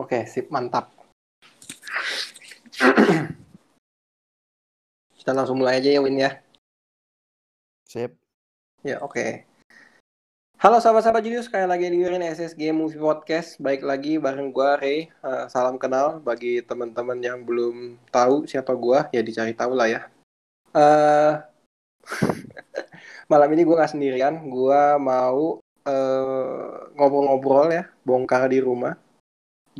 Oke, sip, mantap. Kita langsung mulai aja ya, Win ya. Sip. Ya, oke. Halo sahabat-sahabat Julius, sekali lagi dengerin SSG Movie Podcast. Baik lagi bareng gua Ray. Uh, salam kenal bagi teman-teman yang belum tahu siapa gua, ya dicari tahu lah ya. Uh, malam ini gua nggak sendirian, gua mau ngobrol ngobrol-ngobrol ya, bongkar di rumah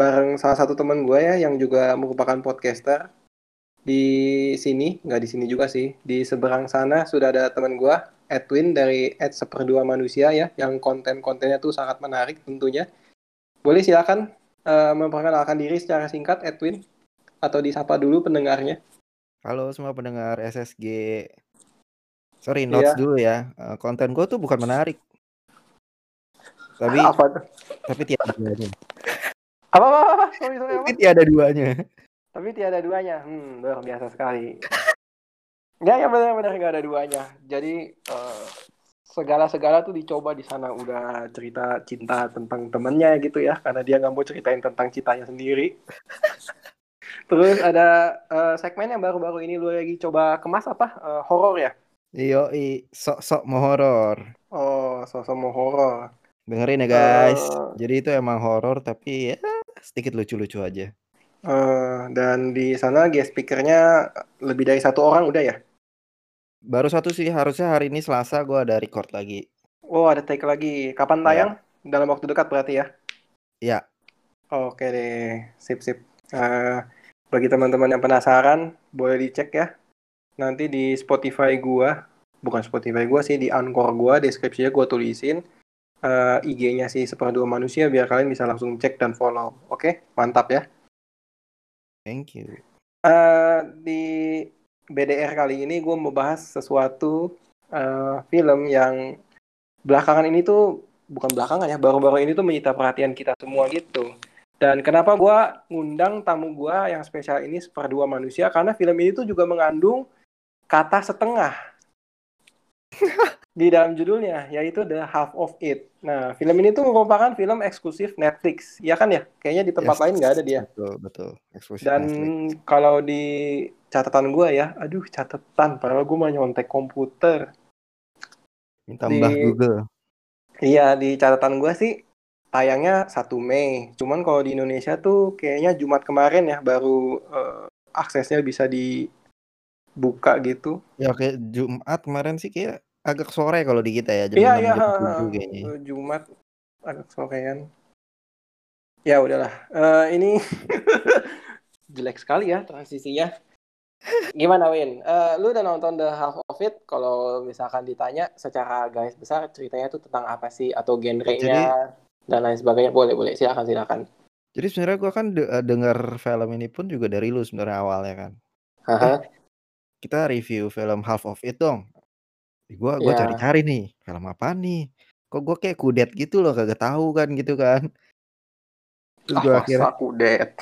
bareng salah satu teman gue ya yang juga merupakan podcaster di sini. Nggak di sini juga sih di seberang sana sudah ada teman gue Edwin dari Ed Seperdua Manusia ya yang konten-kontennya tuh sangat menarik tentunya. Boleh silakan uh, memperkenalkan diri secara singkat Edwin atau disapa dulu pendengarnya. Halo semua pendengar SSG sorry notes yeah. dulu ya. Uh, konten gue tuh bukan menarik. Tapi apa tapi tiada apa apa, apa? Sorry, sorry, apa? Tapi tiada duanya. Tapi tiada duanya. Hmm, luar biasa sekali. Ya, ya benar-benar nggak ada duanya. Jadi uh, segala-segala tuh dicoba di sana udah cerita cinta tentang temennya gitu ya, karena dia nggak mau ceritain tentang cintanya sendiri. Terus ada uh, segmen yang baru-baru ini lu lagi coba kemas apa? Uh, horor ya? Iyo, sok-sok mau horor. Oh, sok-sok mau horor. Dengerin ya guys. Uh, Jadi itu emang horor tapi ya sedikit lucu-lucu aja. Uh, dan di sana guest speakernya lebih dari satu orang udah ya? Baru satu sih, harusnya hari ini Selasa gue ada record lagi. Oh ada take lagi. Kapan iya. tayang? Ya. Dalam waktu dekat berarti ya? Iya. Oke deh, sip sip. Uh, bagi teman-teman yang penasaran, boleh dicek ya. Nanti di Spotify gua, bukan Spotify gua sih, di Anchor gua, deskripsinya gua tulisin uh, IG-nya si Seperdua Manusia biar kalian bisa langsung cek dan follow. Oke, okay? mantap ya. Thank you. Uh, di BDR kali ini gue mau bahas sesuatu uh, film yang belakangan ini tuh bukan belakangan ya, baru-baru ini tuh menyita perhatian kita semua gitu. Dan kenapa gue ngundang tamu gue yang spesial ini Seperdua Manusia karena film ini tuh juga mengandung kata setengah. di dalam judulnya yaitu The Half of It. Nah, film ini tuh merupakan film eksklusif Netflix, ya kan ya? Kayaknya di tempat yes, lain nggak ada dia. Betul, betul. Eksklusif Dan Netflix. kalau di catatan gue ya, aduh catatan, padahal gue mau nyontek komputer. Minta di, Google. Iya, di catatan gue sih tayangnya 1 Mei. Cuman kalau di Indonesia tuh kayaknya Jumat kemarin ya baru uh, aksesnya bisa dibuka gitu. Ya oke Jumat kemarin sih kayak agak sore kalau di kita ya jam Iya iya, Jumat agak sorean. Ya udahlah, uh, ini jelek sekali ya transisinya. Gimana Win? Uh, lu udah nonton The Half of It? Kalau misalkan ditanya secara garis besar ceritanya itu tentang apa sih atau genrenya dan lain sebagainya boleh boleh silakan silakan. Jadi sebenarnya gua kan de eh, dengar film ini pun juga dari lu sebenarnya awalnya kan. Eh, kita review film Half of It dong. Gue gua ya. cari-cari nih, film apa nih? Kok gue kayak kudet gitu loh, kagak tahu kan gitu kan. Terus gue ah, akhirnya kudet.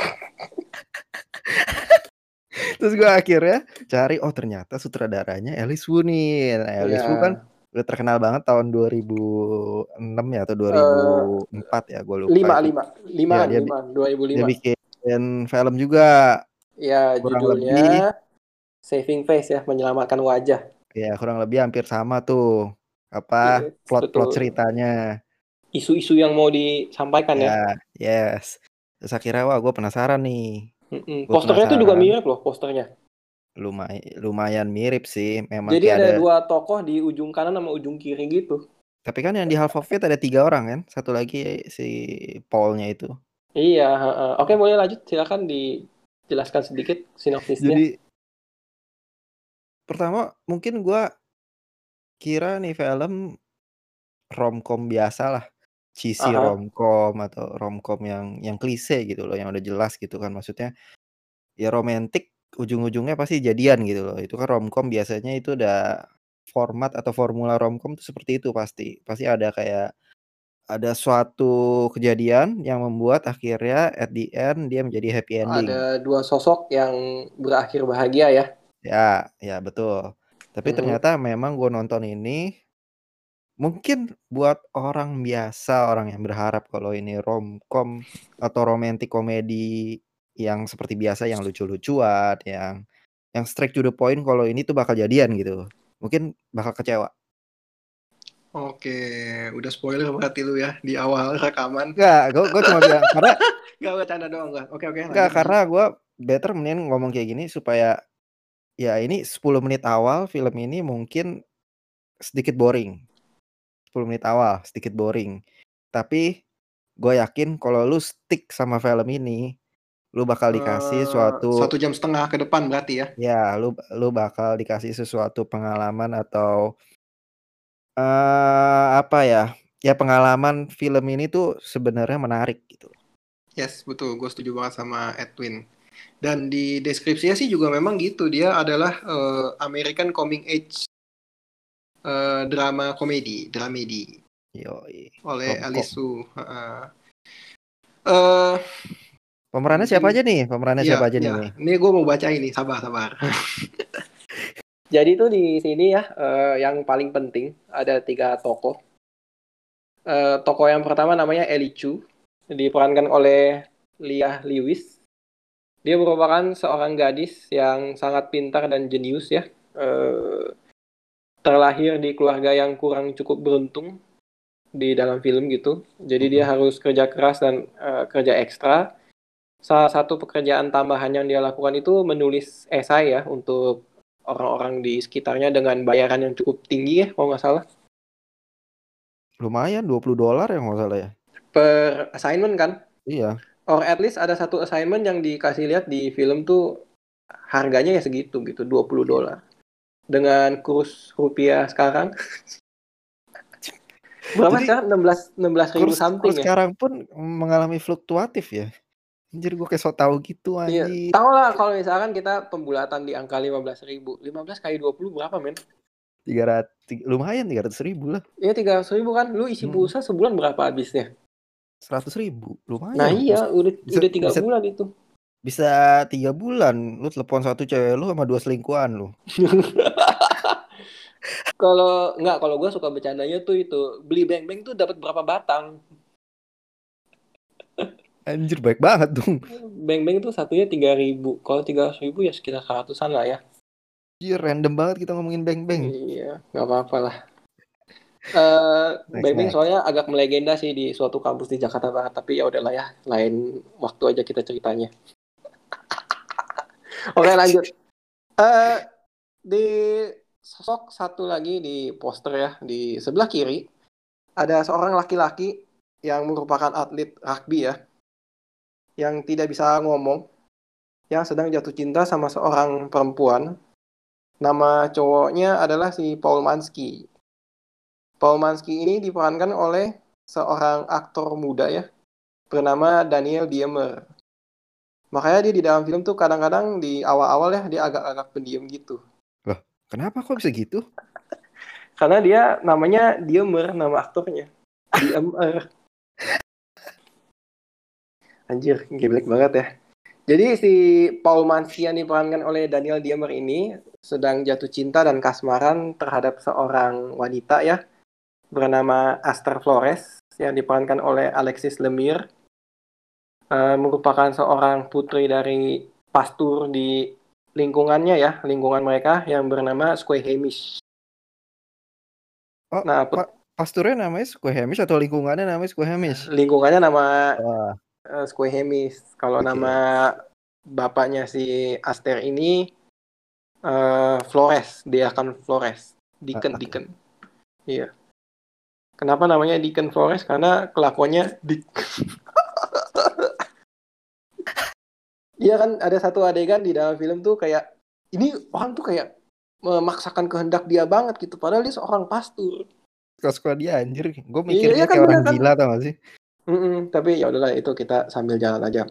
Terus gue akhirnya cari, oh ternyata sutradaranya Alice Wu nih. Nah, Alice. Wu kan udah terkenal banget tahun 2006 ya atau 2004 uh, ya gue lupa. 5 5 5 ya, 5 2005. Dia bikin film juga. Ya, Kurang judulnya lebih, Saving Face ya, menyelamatkan wajah. Ya kurang lebih hampir sama tuh apa plot-plot ceritanya. Isu-isu yang mau disampaikan ya. ya. Yes. Terus akhirnya wah gue penasaran nih. Mm-mm. Posternya tuh juga mirip loh posternya. Lumayan lumayan mirip sih. Memang Jadi ada, ada dua tokoh di ujung kanan sama ujung kiri gitu. Tapi kan yang di Half of It ada tiga orang kan, satu lagi si Paulnya itu. Iya, uh, oke boleh lanjut silakan dijelaskan sedikit sinopsisnya. Jadi Pertama mungkin gue kira nih film romcom biasa lah, cheesy uh-huh. romcom atau romcom yang yang klise gitu loh, yang udah jelas gitu kan maksudnya, ya romantis ujung-ujungnya pasti jadian gitu loh, itu kan romcom biasanya itu udah format atau formula romcom tuh seperti itu pasti. Pasti ada kayak ada suatu kejadian yang membuat akhirnya at the end dia menjadi happy ending. Ada dua sosok yang berakhir bahagia ya? Ya, ya betul. Tapi hmm. ternyata memang gue nonton ini Mungkin buat orang biasa, orang yang berharap kalau ini romcom atau romantic comedy yang seperti biasa, yang lucu-lucuan, yang yang straight to the point kalau ini tuh bakal jadian gitu, mungkin bakal kecewa. Oke, udah spoiler berarti lu ya di awal rekaman. Enggak, gua gua cuma bilang karena Enggak bercanda doang enggak. Oke oke. Enggak, lanjut, karena gua better mendingan ngomong kayak gini supaya ya ini 10 menit awal film ini mungkin sedikit boring. 10 menit awal sedikit boring. Tapi gua yakin kalau lu stick sama film ini, lu bakal dikasih Eh, suatu satu jam setengah ke depan berarti ya? Ya, lu lu bakal dikasih sesuatu pengalaman atau eee, apa ya, ya pengalaman film ini tuh sebenarnya menarik gitu. Yes, betul. Gue setuju banget sama Edwin. Dan di deskripsinya sih juga memang gitu. Dia adalah eh, American Coming Age eh, drama komedi, dramedi Yoi, oleh romcom. Alice Su. Heeh. Eh, Pemerannya siapa aja nih? Pemerannya Iya, siapa aja iya. nih? Ini gue mau baca ini, sabar, sabar. Jadi tuh di sini ya, eh, yang paling penting ada tiga tokoh. Eh, tokoh yang pertama namanya Ellie Chu, diperankan oleh Leah Lewis. Dia merupakan seorang gadis yang sangat pintar dan jenius ya. Eh, terlahir di keluarga yang kurang cukup beruntung di dalam film gitu. Jadi dia harus kerja keras dan eh, kerja ekstra. Salah satu pekerjaan tambahan yang dia lakukan itu menulis esai ya untuk orang-orang di sekitarnya dengan bayaran yang cukup tinggi ya kalau nggak salah. Lumayan 20 dolar ya nggak salah ya? Per assignment kan? Iya. Or at least ada satu assignment yang dikasih lihat di film tuh harganya ya segitu gitu, 20 dolar. Dengan kurs rupiah sekarang berapa Jadi, sekarang? 16 16 ribu Kurs something kurs ya? sekarang pun mengalami fluktuatif ya? Anjir gua kayak sok tahu gitu Iya, anjir. tahu lah kalau misalkan kita pembulatan di angka 15 ribu. 15 kali 20 berapa men? 300 ti lumayan 300.000 lah. Iya 300 ribu kan, lu isi Mhm. pulsa sebulan berapa habisnya? 100.000 lumayan Nah iya, udah Bisa udah tiga bisa bulan itu. bisa 3 bulan lu telepon satu cewek lu sama 2 selingkuhan lu. Kalau nggak, kalau gue suka bercandanya tuh itu beli beng-beng tuh dapat berapa batang? Anjir baik banget dong. Beng-beng tuh satunya 3000. Kalau 300 ribu ya sekitar seratusan lah ya. Anjir random banget kita ngomongin beng-beng. Iya, nggak apa-apa lah. Eh, Next, next. soalnya agak melegenda sih di suatu kampus di Jakarta Barat, tapi ya udahlah ya, lain waktu aja kita ceritanya. Oke lanjut. Eh di sosok satu lagi di poster ya di sebelah kiri ada seorang laki-laki yang merupakan atlet rugby ya, yang tidak bisa ngomong, yang sedang jatuh cinta sama seorang perempuan. Nama cowoknya adalah si Paul Mansky. Paul Mansky ini diperankan oleh seorang aktor muda ya, bernama Daniel Diemer. Makanya dia di dalam film tuh kadang-kadang di awal-awal ya dia agak-agak pendiam gitu. Loh, kenapa kok bisa gitu? Karena dia namanya Diemer, nama aktornya. Diemer. Anjir, geblek banget ya. Jadi si Paul Mansky yang diperankan oleh Daniel Diemer ini sedang jatuh cinta dan kasmaran terhadap seorang wanita ya bernama Aster Flores yang diperankan oleh Alexis Lemire Eh, merupakan seorang putri dari pastur di lingkungannya ya lingkungan mereka yang bernama Squehamish. Oh, Nah, pa pasturnya namanya Squehamish atau lingkungannya namanya Squehamish? lingkungannya nama Wah, uh, Squehamish. Kalau Oke. nama bapaknya si Aster ini eh, Flores, dia akan Flores, Deacon, Ah, oke. Deacon. Iya. Kenapa namanya Deacon Flores? Karena kelakuannya Dick. Iya kan ada satu adegan di dalam film tuh kayak ini orang tuh kayak memaksakan kehendak dia banget gitu padahal dia seorang pastur. suka-suka dia anjir. Gue Iya, mikirnya iya kan, kayak orang bener kan? gila tau gak sih? Mm-mm, tapi ya udahlah itu kita sambil jalan aja.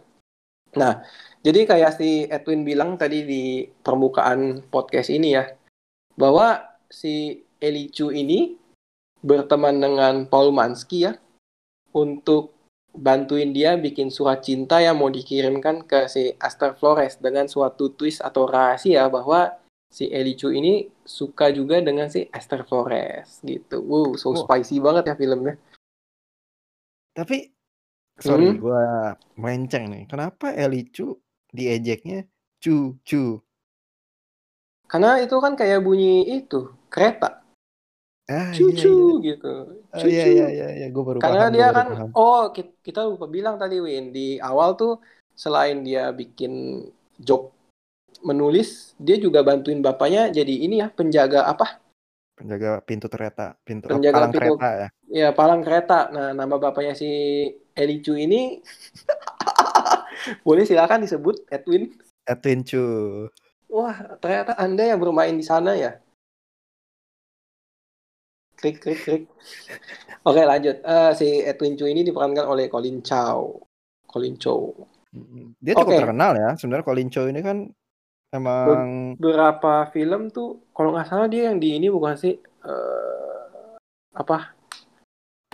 Nah, jadi kayak si Edwin bilang tadi di permukaan podcast ini ya, bahwa si Eli Chu ini berteman dengan Paul Mansky ya untuk bantuin dia bikin surat cinta yang mau dikirimkan ke si Aster Flores dengan suatu twist atau rahasia bahwa si Eli Chu ini suka juga dengan si Esther Flores gitu. Wow, so Wah. spicy banget ya filmnya. Tapi sorry Hmm. gua melenceng nih. Kenapa Eli Chu diejeknya Chu Chu? Karena itu kan kayak bunyi itu kereta, Ah iya iya. cucu gitu, Oh iya cucu. iya iya, iya. gue baru Karena paham, dia baru kan, paham. oh ki- kita lupa bilang tadi Win di awal tuh selain dia bikin job menulis, dia juga bantuin bapaknya jadi ini ya penjaga apa? Penjaga pintu kereta, pintu oh, Penjaga palang pintu kereta ya. ya palang kereta. Nah nama bapaknya si Eli Chu ini boleh silakan disebut Edwin. Edwin Chu. Wah ternyata anda yang bermain di sana ya. Klik klik klik. Oke lanjut. Eh, si Edwin Chu ini diperankan oleh Colin Chow. Colin Chow. Dia cukup Oke. terkenal ya. Sebenarnya Colin Chow ini kan emang Beberapa film tuh kalau nggak salah dia yang di ini bukan sih eh, apa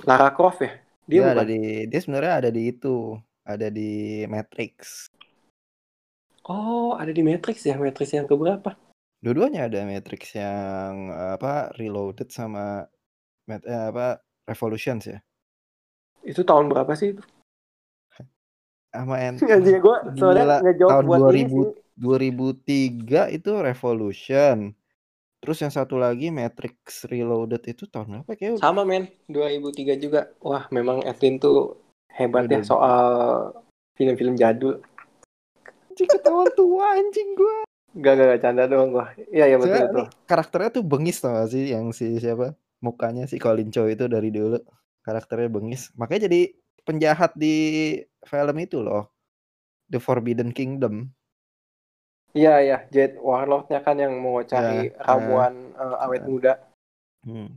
Lara Croft ya? Dia dia ada di dia sebenarnya ada di itu, ada di Matrix. Oh ada di Matrix ya? Matrix yang keberapa? Dua-duanya ada Matrix yang apa Reloaded sama Mat- eh, apa Revolutions ya. Itu tahun berapa sih? itu? Sama en Anjir gue soalnya ngejawab tahun buat ini sih. 2000 2003 itu Revolution. Terus yang satu lagi Matrix Reloaded itu tahun berapa kayak Sama men, 2003 juga. Wah, memang Edwin tuh hebat ya soal film-film jadul. anjing ketahuan tua anjing gua. Gak, gak, gak, canda doang gua. Iya, iya betul, betul. karakternya tuh bengis tau gak sih yang si siapa mukanya si Colin Chow itu dari dulu karakternya bengis makanya jadi penjahat di film itu loh The Forbidden Kingdom Iya, iya. Jet Warlord-nya kan yang mau cari Ya, ramuan eh, awet ya. muda. hmm.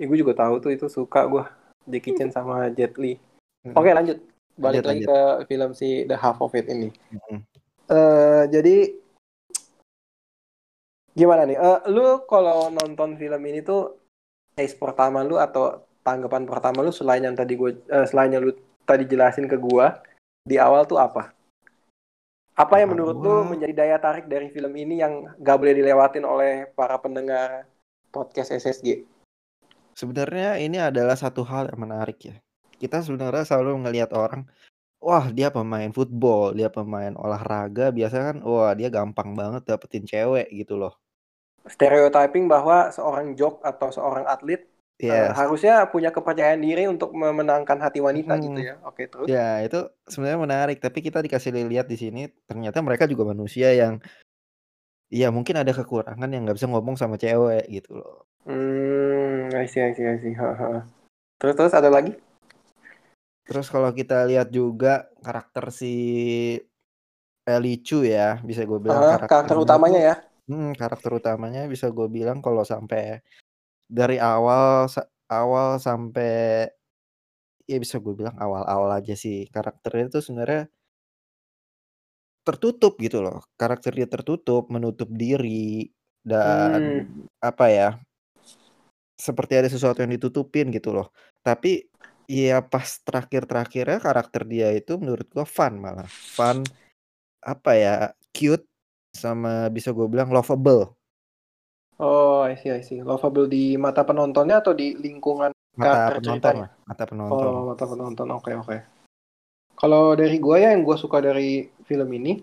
Ya, gue juga tahu tuh itu suka gua Jackie Chan sama Jet Li. Hmm. Oke, lanjut. Balik Lanjut, lagi ke film si The Half of It ini. Hmm. eh jadi gimana nih? Eh, lu kalau nonton film ini tuh taste pertama lu atau tanggapan pertama lu selain yang tadi gue eh, selain yang lu tadi jelasin ke gua di awal tuh apa? Apa yang menurut lu menjadi daya tarik dari film ini yang gak boleh dilewatin oleh para pendengar podcast SSG? sebenarnya ini adalah satu hal yang menarik ya kita sebenarnya selalu ngelihat orang wah dia pemain football dia pemain olahraga biasanya kan wah dia gampang banget dapetin cewek gitu loh Stereotyping bahwa seorang jok atau seorang atlet eh, Yes. harusnya punya kepercayaan diri untuk memenangkan hati wanita Hmm. gitu ya. Oke, terus. Ya, itu sebenarnya menarik, tapi kita dikasih lihat di sini ternyata mereka juga manusia yang ya mungkin ada kekurangan yang nggak bisa ngomong sama cewek gitu loh. Hmm, I see, I see, I see. Ha, ha. Terus terus ada lagi? Terus kalau kita lihat juga karakter si Ellie Chu ya, bisa gue bilang Ah, karakter karakternya utamanya tuh- ya. Hmm, karakter utamanya bisa gue bilang kalau sampai dari awal sa- awal sampai ya bisa gue bilang awal-awal aja sih karakternya itu sebenarnya tertutup gitu loh. Karakter dia tertutup, menutup diri dan apa ya? Seperti ada sesuatu yang ditutupin gitu loh. Tapi ya pas terakhir-terakhirnya karakter dia itu menurut gua fun malah. Fun apa ya? Cute sama bisa gue bilang lovable. Oh, I see, I see. Lovable di mata penontonnya atau di lingkungan Mata penonton ceritanya? lah, mata penonton. Oh, mata penonton. Oke, oke. Kalau dari gue ya yang gue suka dari film ini,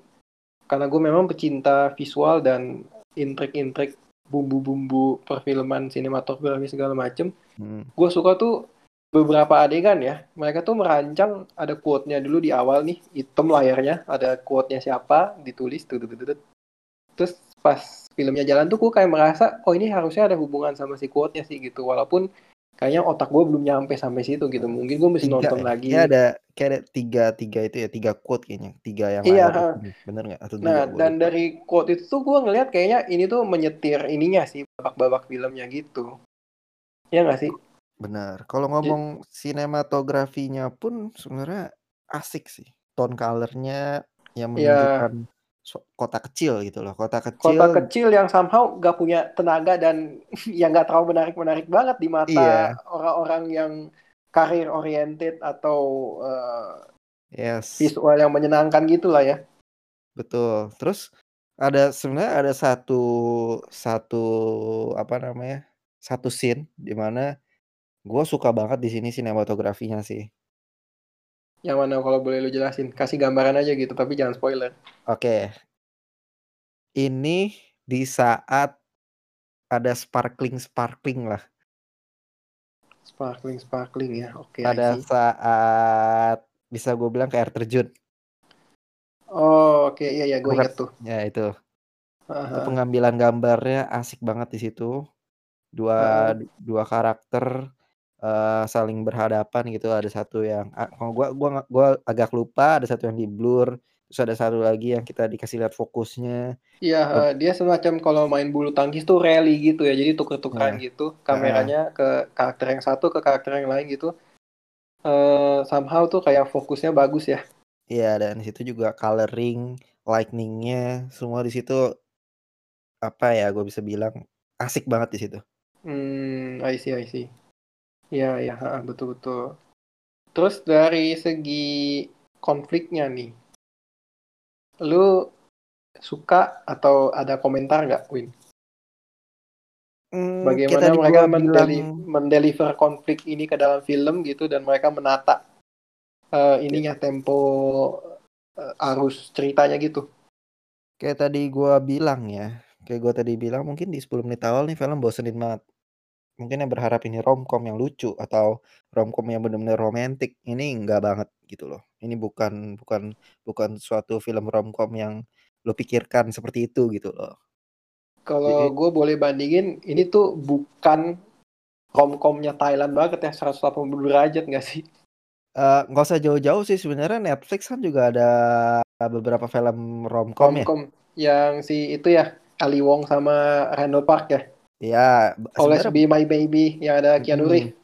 karena gue memang pecinta visual dan intrik-intrik bumbu-bumbu perfilman sinematografi segala macem. Hmm. Gue suka tuh beberapa adegan ya. Mereka tuh merancang ada quote-nya dulu di awal nih, hitam layarnya, ada quote-nya siapa, ditulis tuh, tuh, tuh, tuh. Terus pas filmnya jalan tuh gue kayak merasa, oh ini harusnya ada hubungan sama si quote-nya sih gitu. Walaupun kayaknya otak gue belum nyampe sampai situ gitu. Mungkin gue mesti Tiga nonton ya? lagi. Kayak ada kayak ada tiga tiga itu ya tiga quote kayaknya tiga yang Iya, nih. bener nggak atau dua Nah, dan dari quote itu tuh gue ngeliat kayaknya ini tuh menyetir ininya sih, babak-babak filmnya gitu. Ya nggak sih? benar kalau ngomong sinematografinya pun sebenarnya asik sih tone colornya yang Iya. menunjukkan kota kecil gitu loh kota kecil Kota kecil yang somehow gak punya tenaga dan yang gak terlalu menarik-menarik banget di mata Iya. orang-orang yang karir oriented atau eh, yes visual yang menyenangkan gitu lah ya. betul terus Ada sebenarnya ada satu satu apa namanya, satu scene di mana gua suka banget di sini sinematografinya sih. Yang mana kalau boleh lu jelasin? Kasih gambaran aja gitu, tapi jangan spoiler. Oke. Ini di saat ada sparkling-sparkling lah. Sparkling-sparkling ya, oke, Pada see. saat bisa gue bilang kayak air terjun. Oh, oke, iya iya, gue inget tuh. ya itu. Heeh. pengambilan gambarnya asik banget di situ. Dua Heeh. dua karakter, eee, saling berhadapan gitu, ada satu yang a kalau gua gua gua agak lupa, ada satu yang di-blur, terus ada satu lagi yang kita dikasih lihat fokusnya. Iya, heeh, dia semacam kalau main bulu tangkis tuh rally gitu ya, jadi tuker-tukeran Iya, gitu, kameranya ke karakter yang satu, ke karakter yang lain gitu. Eee, somehow tuh kayak fokusnya bagus ya. Iya, dan di situ juga coloring, lighting-nya, semua di situ apa ya, gua bisa bilang asik banget di situ. Mmm, I see I see. Iya iya, heeh, betul betul. Terus dari segi konfliknya nih lu suka atau ada komentar nggak, Win? Kayak Bagaimana mereka gua bilang mendeli mendeliver konflik ini ke dalam film gitu dan mereka menata, Kayak ininya tempo, eee, arus ceritanya gitu. Kayak tadi gua bilang ya, kayak gua tadi bilang mungkin di 10 menit awal nih film bosenin banget. Mungkin yang berharap ini romcom yang lucu atau romcom yang bener-bener romantic, ini enggak banget gitu loh. Ini bukan bukan bukan suatu film romcom yang lu pikirkan seperti itu gitu loh. Kalau gue boleh bandingin, ini tuh bukan romcom-nya Thailand banget ya, 180 derajat nggak sih? Eee, nggak usah jauh-jauh sih sebenarnya Netflix kan juga ada beberapa film romcom ya. Romcom yang si itu ya, Ali Wong sama Randall Park ya? Be Always Be My Baby yang ada Keanu Reeves.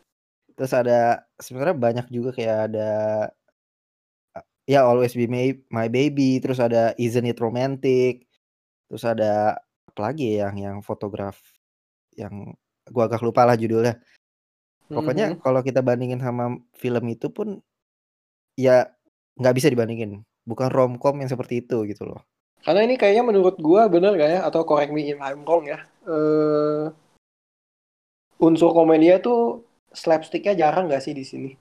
terus ada sebenarnya banyak juga kayak ada ya Always Be My My Baby, terus ada Isn't It Romantic, terus ada apalagi ya yang yang fotograf yang gua agak lupa lah judulnya. Pokoknya Mhm. kalau kita bandingin sama film itu pun, ya nggak bisa dibandingin, bukan romcom yang seperti itu gitu loh. Karena ini kayaknya menurut gua bener nggak ya, atau correct me if I'm wrong ya, eee unsur komedinya tuh slapstick-nya jarang nggak sih di sini?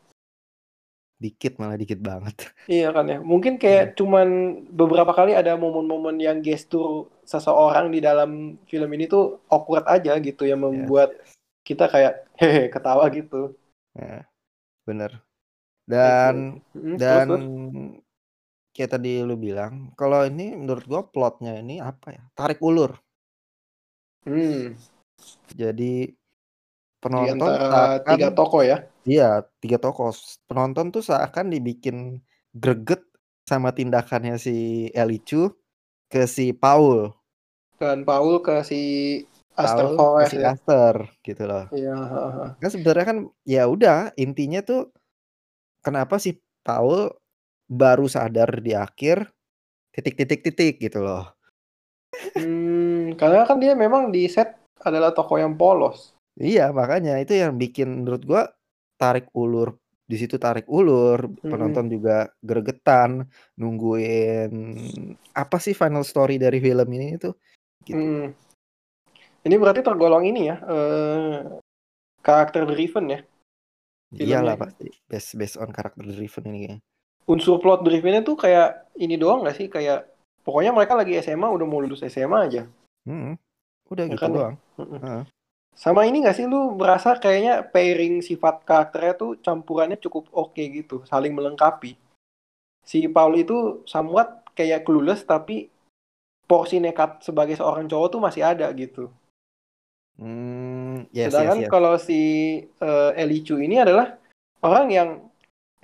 Dikit, malah dikit banget. Iya kan ya, mungkin kayak cuman beberapa kali ada momen-momen yang gestur seseorang di dalam film ini tuh awkward aja gitu, yang Yes membuat yes. kita kayak ketawa gitu. Heeh, bener. I see I Dan terus dan terus? Kayak tadi lu bilang, kalau ini menurut gua plot-nya ini apa ya, tarik ulur. Mmm. Jadi Di penonton antara 3 seakan tokoh ya? iya 3 tokoh, s penonton tuh seakan dibikin greget sama tindakannya si Ellie Chu ke si Paul. Dan Paul ke si Aster Paul si ya? Aster gitu loh. Iya. Kan sebenarnya kan ya udah intinya tuh, kenapa si Paul baru sadar di akhir, titik titik titik gitu loh. Mmm, karena kan dia memang di set adalah tokoh yang polos. Iya makanya, itu yang bikin menurut gua tarik ulur, di situ tarik ulur, Mhm. penonton juga gregetan nungguin apa sih final story dari film ini tuh, gitu. Mhm. Ini berarti tergolong ini ya, eee, character driven ya? Iya Filmnya lah ya? pasti, based based on character driven ini kayaknya. Unsur plot driven-nya tuh kayak ini doang nggak sih, kayak pokoknya mereka lagi SMA, udah mau lulus SMA aja. Mhm, udah Ya gitu kan ya? doang, heeh. Sama ini nggak sih, lu merasa kayaknya pairing sifat karakternya tuh campurannya cukup oke gitu, saling melengkapi. Si Paul itu somewhat kayak clueless, tapi porsi nekat sebagai seorang cowok tuh masih ada gitu. Mmm, yes yes Sedangkan yes. kalau si, Ellie Chu ini adalah orang yang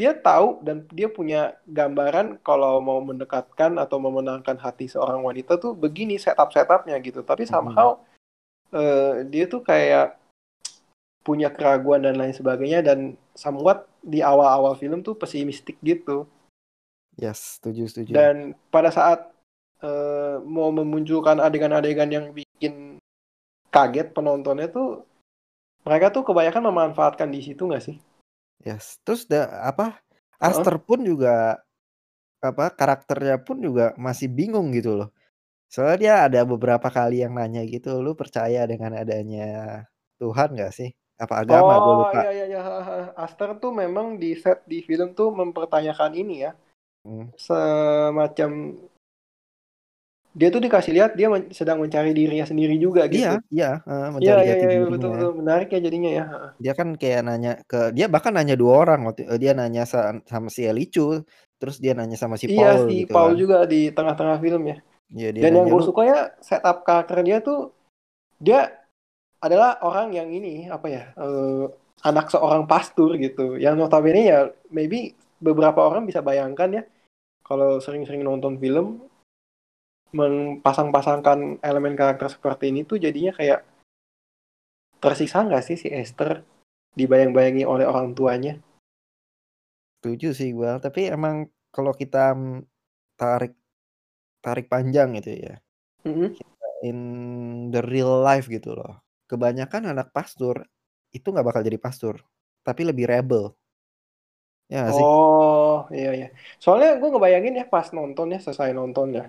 dia tahu dan dia punya gambaran kalau mau mendekatkan atau memenangkan hati seorang wanita tuh begini setup-setup-nya gitu. Tapi Mhm. somehow, eee, dia tuh kayak punya keraguan dan lain sebagainya dan somewhat di awal-awal film tuh pesimistik gitu. Yes, setuju setuju. Dan pada saat, eee, mau memunculkan adegan-adegan yang bikin kaget penontonnya tuh, mereka tuh kebanyakan memanfaatkan di situ nggak sih? Yes, terus da apa, Heeh. Aster pun juga apa, karakternya pun juga masih bingung gitu loh. Soalnya dia ada beberapa kali yang nanya gitu, "Lu percaya dengan adanya Tuhan nggak sih? Apa agama?" Gue Oh, lupa. iya iya iya. Aster tuh memang di set di film tuh mempertanyakan ini ya, Hmm. semacam dia tuh dikasih lihat dia men sedang mencari dirinya sendiri juga gitu. Iya iya, Iya mencari iya jati iya, betul betul, menarik ya jadinya ya. Dia kan kayak nanya ke dia bahkan nanya 2 orang waktu eee, dia nanya san sama si Elychu, terus dia nanya sama si Iya, Paul si gitu Paul kan. juga di tengah-tengah film ya. Iya, dia Dan yang gue "Lu" sukanya setup karakter dia tuh, dia adalah orang yang ini, apa ya, eee, anak seorang pastur gitu, yang notabene ya maybe beberapa orang bisa bayangkan ya, kalau sering-sering nonton film, mempasang-pasangkan elemen karakter seperti ini tuh jadinya kayak tersiksa nggak sih si Esther, dibayang-bayangi oleh orang tuanya? Setuju sih gua, tapi emang kalau kita, mmm, tarik tarik panjang gitu ya, Mhm. kita in the real life gitu loh, kebanyakan anak pastur itu nggak bakal jadi pastur, tapi lebih rebel. Ya sih? Oh, iya iya. Soalnya gue ngebayangin ya pas nonton ya, selesai nonton ya,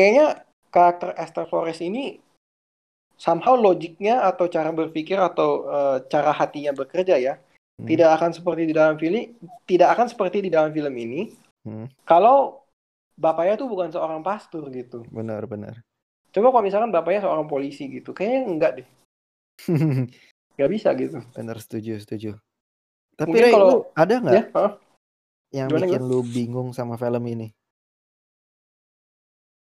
kayaknya karakter Esther Flores ini somehow logiknya atau cara berpikir atau, eee, cara hatinya bekerja ya, Hmm. tidak akan seperti di dalam fili tidak akan seperti di dalam film ini, Hmm. kalau bapaknya tuh bukan seorang pastur gitu. Benar benar. Coba kalau misalkan bapaknya seorang polisi gitu, kayaknya enggak deh. Nggak bisa gitu. Bener, setuju setuju. Tapi Mungkin kalau lu ada ya, nggak heeh. yang Gimana bikin gimana? lu bingung sama film ini?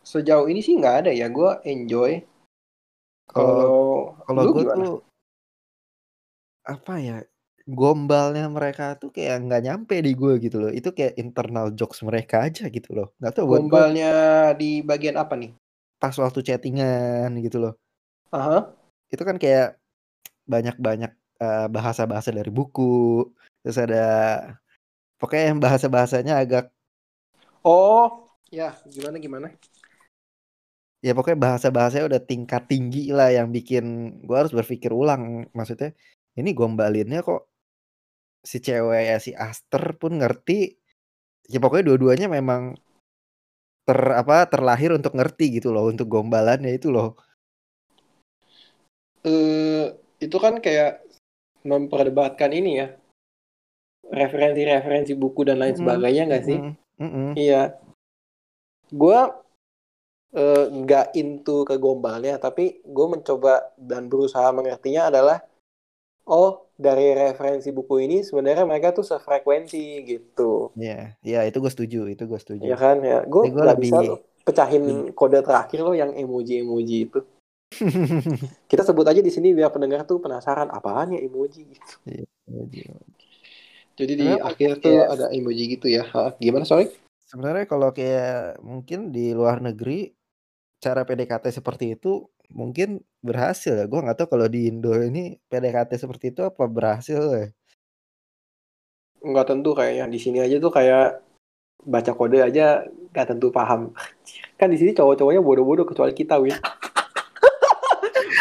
Sejauh ini sih nggak ada ya, gue enjoy. Kalau Kalau gue tuh apa ya, gombalnya mereka tuh kayak nggak nyampe di gue gitu loh, itu kayak internal jokes mereka aja gitu loh, nggak tahu Gombalnya di bagian apa nih? pas waktu chatting-an gitu loh. Ah hah. Itu kan kayak banyak-banyak, eee, bahasa-bahasa dari buku, terus ada pokoknya yang bahasa-bahasanya agak Oh, ya gimana gimana? Ya pokoknya bahasa-bahasanya udah tingkat tinggi lah yang bikin gua harus berpikir ulang, maksudnya ini gombalinnya kok si cewek si Aster pun ngerti, ya pokoknya dua-duanya memang ter apa, terlahir untuk ngerti gitu loh, untuk gombalannya itu loh. Eee, itu kan kayak memperdebatkan ini ya, referensi-referensi buku dan lain sebagainya nggak sih? mhm mhm. Iya. Gua, eee, nggak into ke gombalnya, tapi gue mencoba dan berusaha mengertinya adalah, oh dari referensi buku ini sebenarnya mereka tuh sefrekuensi gitu. Iya iya itu gue setuju itu gue setuju. Iya kan ya, gue nggak lebih bisa loh pecahin leb kode terakhir loh yang emoji-emoji itu. Kita sebut aja di sini biar pendengar tuh penasaran, apaan ya emoji gitu. Iya, emoji. Jadi di mungkin akhir tuh ada emoji gitu ya, gimana sorry? sebenarnya kalau kayak mungkin di luar negeri, cara PDKT seperti itu mungkin berhasil ya, gua nggak tahu kalau di Indo ini PDKT seperti itu apa berhasil ya? Nggak tentu kayaknya, di sini aja tuh kayak baca kode aja nggak tentu paham. Kan di sini cowok-cowoknya bodoh-bodoh kecuali kita, Win.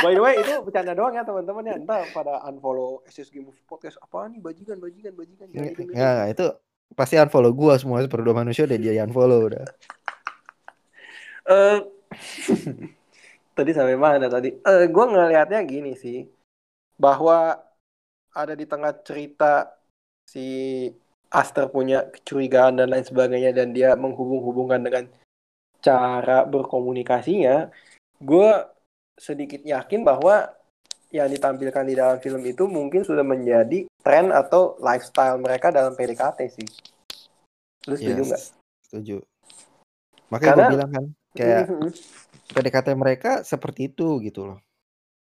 By the way, itu bercanda doang ya teman-teman ya. Entar pada unfollow SSG Movie Podcast. Apaan nih bajingan, bajingan, bajingan. Jangan Nge didengerin. nggak, itu pasti unfollow gua semua seperti manusia udah dia unfollow udah. Eh, tadi sampai mana tadi? Eh, gue ngelihatnya gini sih, bahwa ada di tengah cerita si Aster punya kecurigaan dan lain sebagainya dan dia menghubung-hubungkan dengan cara berkomunikasinya, gue sedikit yakin bahwa yang ditampilkan di dalam film itu mungkin sudah menjadi tren atau lifestyle mereka dalam PDKT sih. Lu setuju nggak? Yes, setuju. Makanya Karena gua bilang kan, kayak. PDKT mereka seperti itu gitu loh.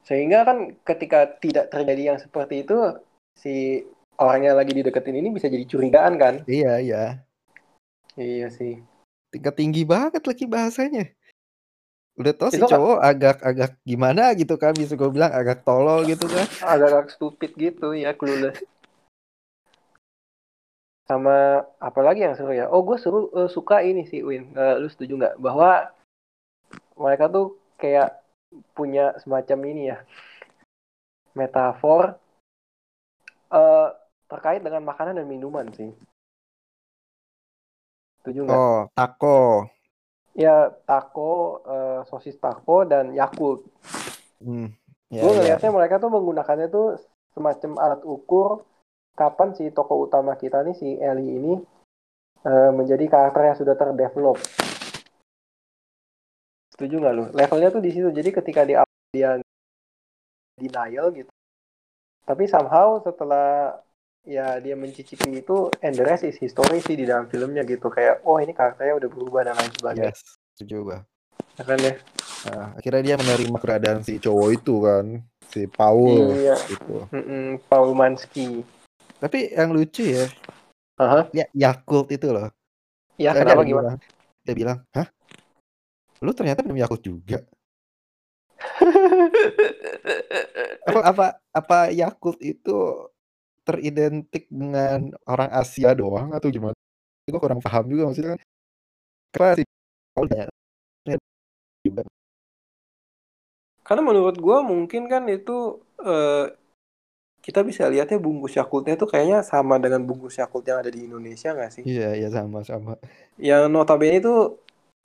Sehingga kan ketika tidak terjadi yang seperti itu, si orang yang lagi dideketin ini bisa jadi curigaan kan? Iya iya. Iya sih. Tingkat tinggi banget lagi bahasanya. Udah tahu si kan cowok agak-agak gimana gitu kan, bisa gua bilang agak tolol gitu kan. agak-agak stupid gitu ya, clueless. Sama apalagi yang seru ya? Oh, gue seru eh, suka ini sih, Win. Eh, lu setuju nggak bahwa mereka tuh kayak punya semacam ini ya, metafor eh terkait dengan makanan dan minuman sih. Setuju nggak? Oh, taco. Ya taco, eh, sosis taco dan Yakult. Hmm. Ya, gue ya. ngelihatnya mereka tuh menggunakannya tuh semacam alat ukur kapan si tokoh utama kita nih si Ellie ini uh, menjadi karakter yang sudah terdevelop. Setuju nggak lu? Levelnya tuh di situ. Jadi ketika di dia denial gitu. Tapi somehow setelah ya dia mencicipi itu and the rest is history sih di dalam filmnya gitu kayak oh ini karakternya udah berubah dan lain sebagainya. Yes, setuju gua. Ya kan ya. Nah, akhirnya dia menerima keadaan si cowok itu kan, si Paul Iya. gitu. Mm-mm, Paul Mansky. Tapi yang lucu ya, Aha. ya Yakult itu loh. Ya Saya kenapa dia gimana? bilang, dia bilang, hah? Lu ternyata minum Yakult juga? Apa apa apa Yakult itu teridentik dengan orang Asia doang atau gimana? Gue kurang paham juga maksudnya kan. Juga. Karena menurut gue mungkin kan itu eh, kita bisa lihatnya bungkus Yakultnya tuh kayaknya sama dengan bungkus Yakult yang ada di Indonesia nggak sih? Iya, iya sama-sama. Yang notabene itu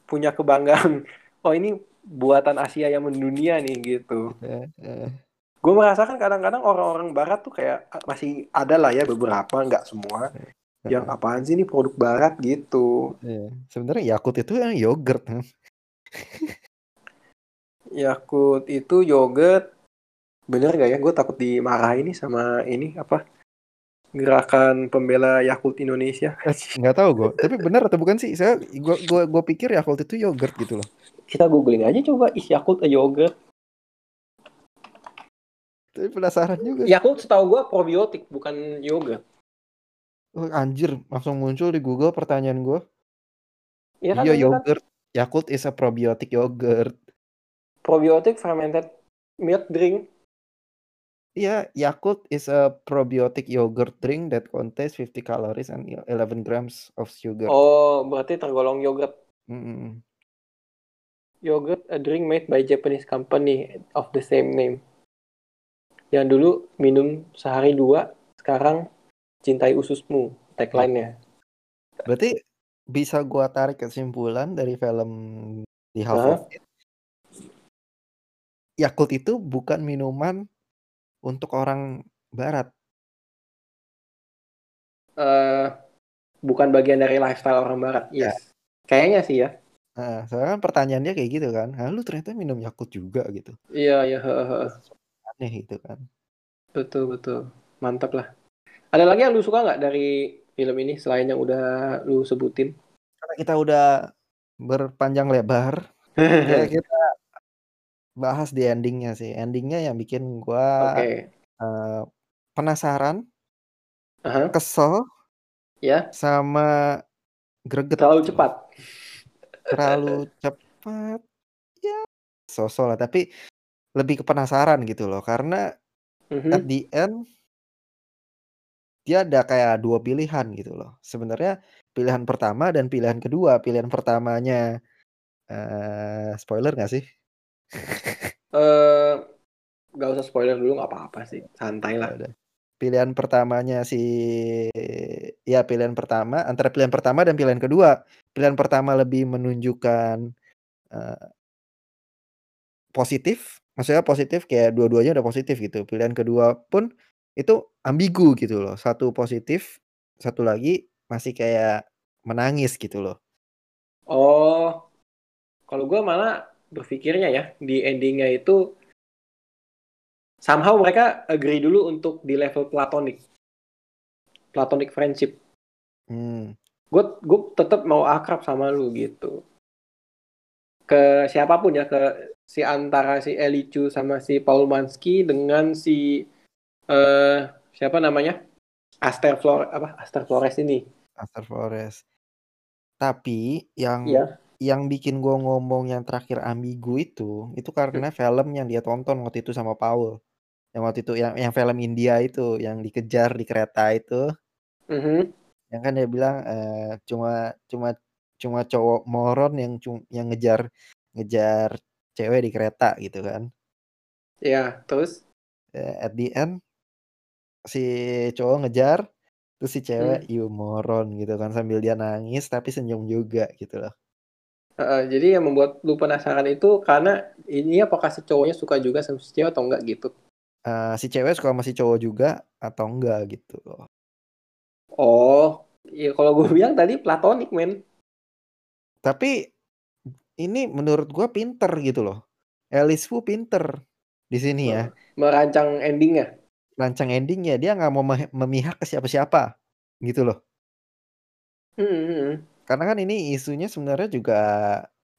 punya kebanggaan. Oh ini buatan Asia yang mendunia nih gitu. Eh, eh, Gue merasakan kadang-kadang orang-orang Barat tuh kayak ah, masih ada lah ya beberapa, nggak semua. Yang apaan sih ini produk Barat gitu. iya. Sebenarnya Yakult itu yang yogurt kan. Yakult itu yogurt. Bener gak ya? Gue takut dimarahin nih sama ini apa? Gerakan pembela Yakult Indonesia. Nggak tahu gue. Tapi benar atau bukan sih? Saya gua gua gua pikir Yakult itu yogurt gitu loh. Kita googling aja coba is Yakult a yogurt. Tapi penasaran juga. Yakult setahu gue probiotik bukan yogurt. Oh, anjir, langsung muncul di Google pertanyaan gue. Iya kan? Iya itu kan yogurt. Yakult is a probiotic yogurt. probiotic fermented milk drink. Iya, Yakult is a probiotic yogurt drink that contains 50 calories and 11 grams of sugar. Oh, berarti tergolong yogurt. Mm-mm. Yogurt a drink made by Japanese company of the same name. Yang dulu minum sehari dua, sekarang cintai ususmu tagline-nya. Berarti bisa gua tarik kesimpulan dari film The Half Hah? of It. Yakult itu bukan minuman untuk orang barat. Eh, bukan bagian dari lifestyle orang barat. Ya. Yes. Kayaknya sih ya. Nah, soalnya kan pertanyaannya kayak gitu kan. Hah, lu ternyata minum Yakult juga gitu. Iya, iya. Aneh gitu kan. betul, betul. Mantap lah. Ada lagi yang lu suka nggak dari film ini selain yang udah lu sebutin? Karena kita udah berpanjang lebar, ya kita bahas di endingnya sih. Endingnya yang bikin gua Oke. eh, penasaran, Aha. kesel, Ya, sama greget. terlalu cepat. Terlalu cepat. Ya, sosok lah. Tapi lebih ke penasaran gitu loh. Karena Mhm. at the end dia ada kayak dua pilihan gitu loh. Sebenarnya pilihan pertama dan pilihan kedua. Pilihan pertamanya eh spoiler nggak sih? Eh, nggak usah spoiler dulu nggak apa-apa sih, santai Ya lah. udah. Pilihan pertamanya si ya pilihan pertama antara pilihan pertama dan pilihan kedua. Pilihan pertama lebih menunjukkan eh, positif, maksudnya positif kayak dua-duanya udah positif gitu. Pilihan kedua pun itu ambigu gitu loh. Satu positif, satu lagi masih kayak menangis gitu loh. Oh, kalau gue malah berpikirnya ya di endingnya itu somehow mereka agree dulu untuk di level platonic, platonic friendship. Hmm. Gue gue tetap mau akrab sama lu gitu. Ke siapa pun ya ke si antara si Elicu sama si Paul Mansky dengan si eh siapa namanya Aster Flores apa Aster Flores ini. Aster Flores. Tapi yang Iya. Yang bikin gua ngomong yang terakhir ambigu itu, itu karena film yang dia tonton waktu itu sama Paul. Yang waktu itu yang yang film India itu, yang dikejar di kereta itu, Mhm. yang kan dia bilang eh, cuma cuma cuma cowok moron yang yang ngejar ngejar cewek di kereta gitu kan. Ya, terus Eh, at the end si cowok ngejar terus si cewek Hmm. you moron gitu kan sambil dia nangis tapi senyum juga gitu loh. Heeh, jadi yang membuat lu penasaran itu karena ini apakah si cowoknya suka juga sama si cewek atau enggak gitu? Eee, si cewek suka sama si cowok juga atau enggak gitu loh. Oh, ya kalau gue bilang tadi platonik men. Tapi ini menurut gua pinter gitu loh. Alice Wu pinter di sini ya. Merancang endingnya. Rancang endingnya dia nggak mau memihak ke siapa-siapa gitu loh. Hmm, hmm, hmm. Karena kan ini isunya sebenarnya juga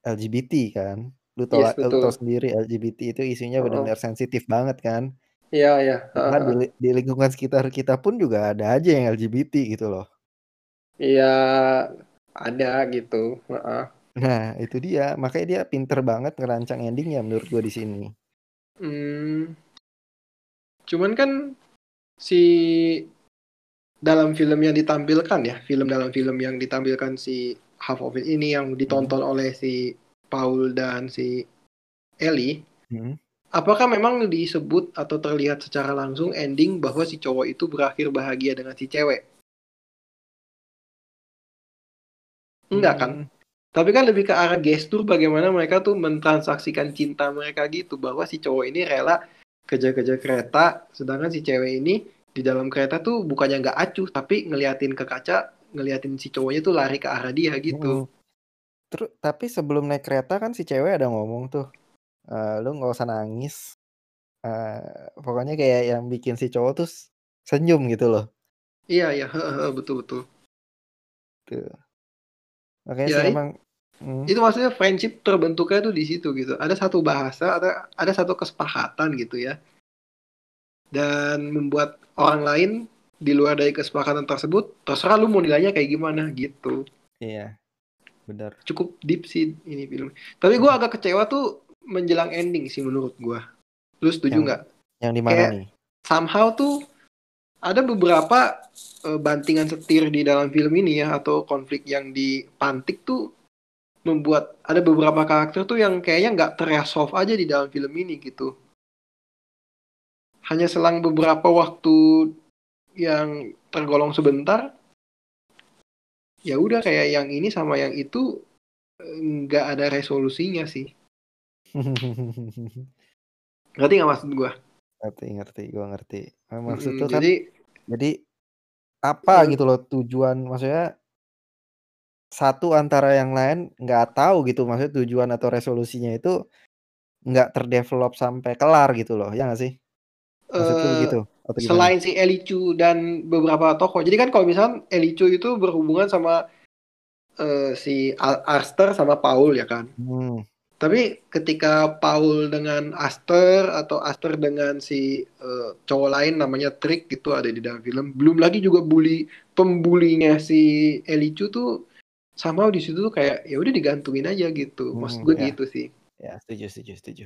LGBT kan. Lu tahu Yes, lu sendiri LGBT itu isunya Heeh. benar-benar sensitif banget kan. Iya iya. Bahkan di di lingkungan sekitar kita pun juga ada aja yang LGBT gitu loh. Iya, ada gitu. Heeh. Nah, itu dia. Makanya dia pinter banget ngerancang endingnya menurut gua di sini. Hmm. Cuman kan si dalam film yang ditampilkan ya, film dalam film yang ditampilkan si Half of It ini yang ditonton Hmm. oleh si Paul dan si Ellie, Hmm. apakah memang disebut atau terlihat secara langsung ending bahwa si cowok itu berakhir bahagia dengan si cewek? Enggak kan? Hmm. Tapi kan lebih ke arah gestur bagaimana mereka tuh mentransaksikan cinta mereka gitu bahwa si cowok ini rela kejar-kejar kereta, sedangkan si cewek ini di dalam kereta tuh bukannya nggak acuh tapi ngeliatin ke kaca, ngeliatin si cowoknya tuh lari ke arah dia gitu. Hmm. Terus tapi sebelum naik kereta kan si cewek ada ngomong tuh, eee, "Lu nggak usah nangis." Eee, pokoknya kayak yang bikin si cowok tuh senyum gitu loh. Iya iya, betul betul. Tuh. Makanya Ya sih it emang mhm. itu maksudnya friendship terbentuknya tuh di situ gitu. Ada satu bahasa, ada ada satu kesepakatan gitu ya. Dan membuat orang lain di luar dari kesepakatan tersebut, terserah lu mau nilainya kayak gimana gitu. Iya. Benar. Cukup deep sih ini film. Tapi gua agak kecewa tuh menjelang ending sih menurut gua. Lu setuju Yang nggak? yang di mana nih? somehow tuh ada beberapa uh, bantingan setir di dalam film ini ya atau konflik yang dipantik tuh membuat ada beberapa karakter tuh yang kayaknya nggak terresolve aja di dalam film ini gitu. Hanya selang beberapa waktu yang tergolong sebentar, ya udah kayak yang ini sama yang itu nggak ada resolusinya sih. Ngerti nggak maksud gua? Ngerti ngerti, gua ngerti. Maksud tuh kan jadi jadi apa Yang gitu loh tujuan maksudnya satu antara yang lain nggak tahu gitu maksudnya tujuan atau resolusinya itu nggak terdevelop sampai kelar gitu loh, ya nggak sih? Maksud lu eee, begitu atau selain si Ellie Chu dan beberapa tokoh. Jadi kan kalau misalkan Ellie Chu itu berhubungan sama eee, si Aster sama Paul ya kan. Hmm. Tapi ketika Paul dengan Aster atau Aster dengan si eee, cowok lain namanya Trick itu ada di dalam film. Belum lagi juga bully pembulinya si Ellie Chu tuh somehow di situ tuh kayak ya udah digantungin aja gitu. Maksud Hmm, gue ya. gitu sih. Ya, setuju setuju setuju.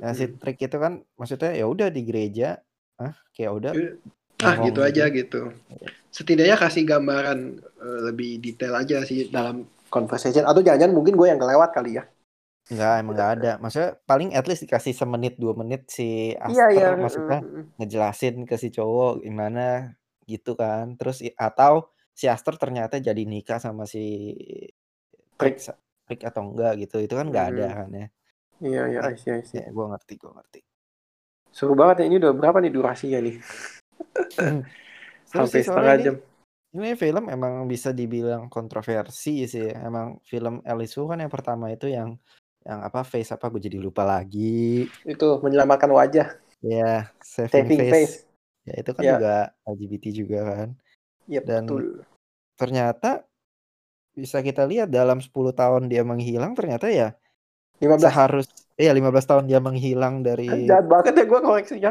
Nah, si. Trick itu kan maksudnya ya udah di gereja, ah, kayak udah Ah, bengong gitu aja gitu. Iya. Setidaknya kasih gambaran eee, lebih detail aja sih dalam conversation atau jangan-jangan mungkin gue yang kelewat kali ya. Enggak, emang nggak ada. Maksudnya paling at least dikasih semenit, 2 menit si Iya iya, Aster maksudnya ngejelasin ke si cowok gimana gitu kan. Terus atau si Aster ternyata jadi nikah sama si Trick Trick. sa Trick atau enggak gitu, itu kan nggak ada Mhm. kan ya. Iya iya, Eh, I see I see. ya gua ngerti gua ngerti. Seru banget ya, ini udah berapa nih durasinya nih? Hampir sih setengah ini jam. ini film emang bisa dibilang kontroversi sih. Emang film Alice Wu kan yang pertama itu yang yang apa, Face apa gue jadi lupa lagi. Itu menyelamatkan wajah. Iya, Saving Saving Face. Face. Ya itu kan Iya. juga LGBT juga kan. Iya, Dan betul. ternyata bisa kita lihat dalam 10 tahun dia menghilang ternyata ya 15. seharus iya 15 tahun dia menghilang dari Jahat banget ya gue koreksinya.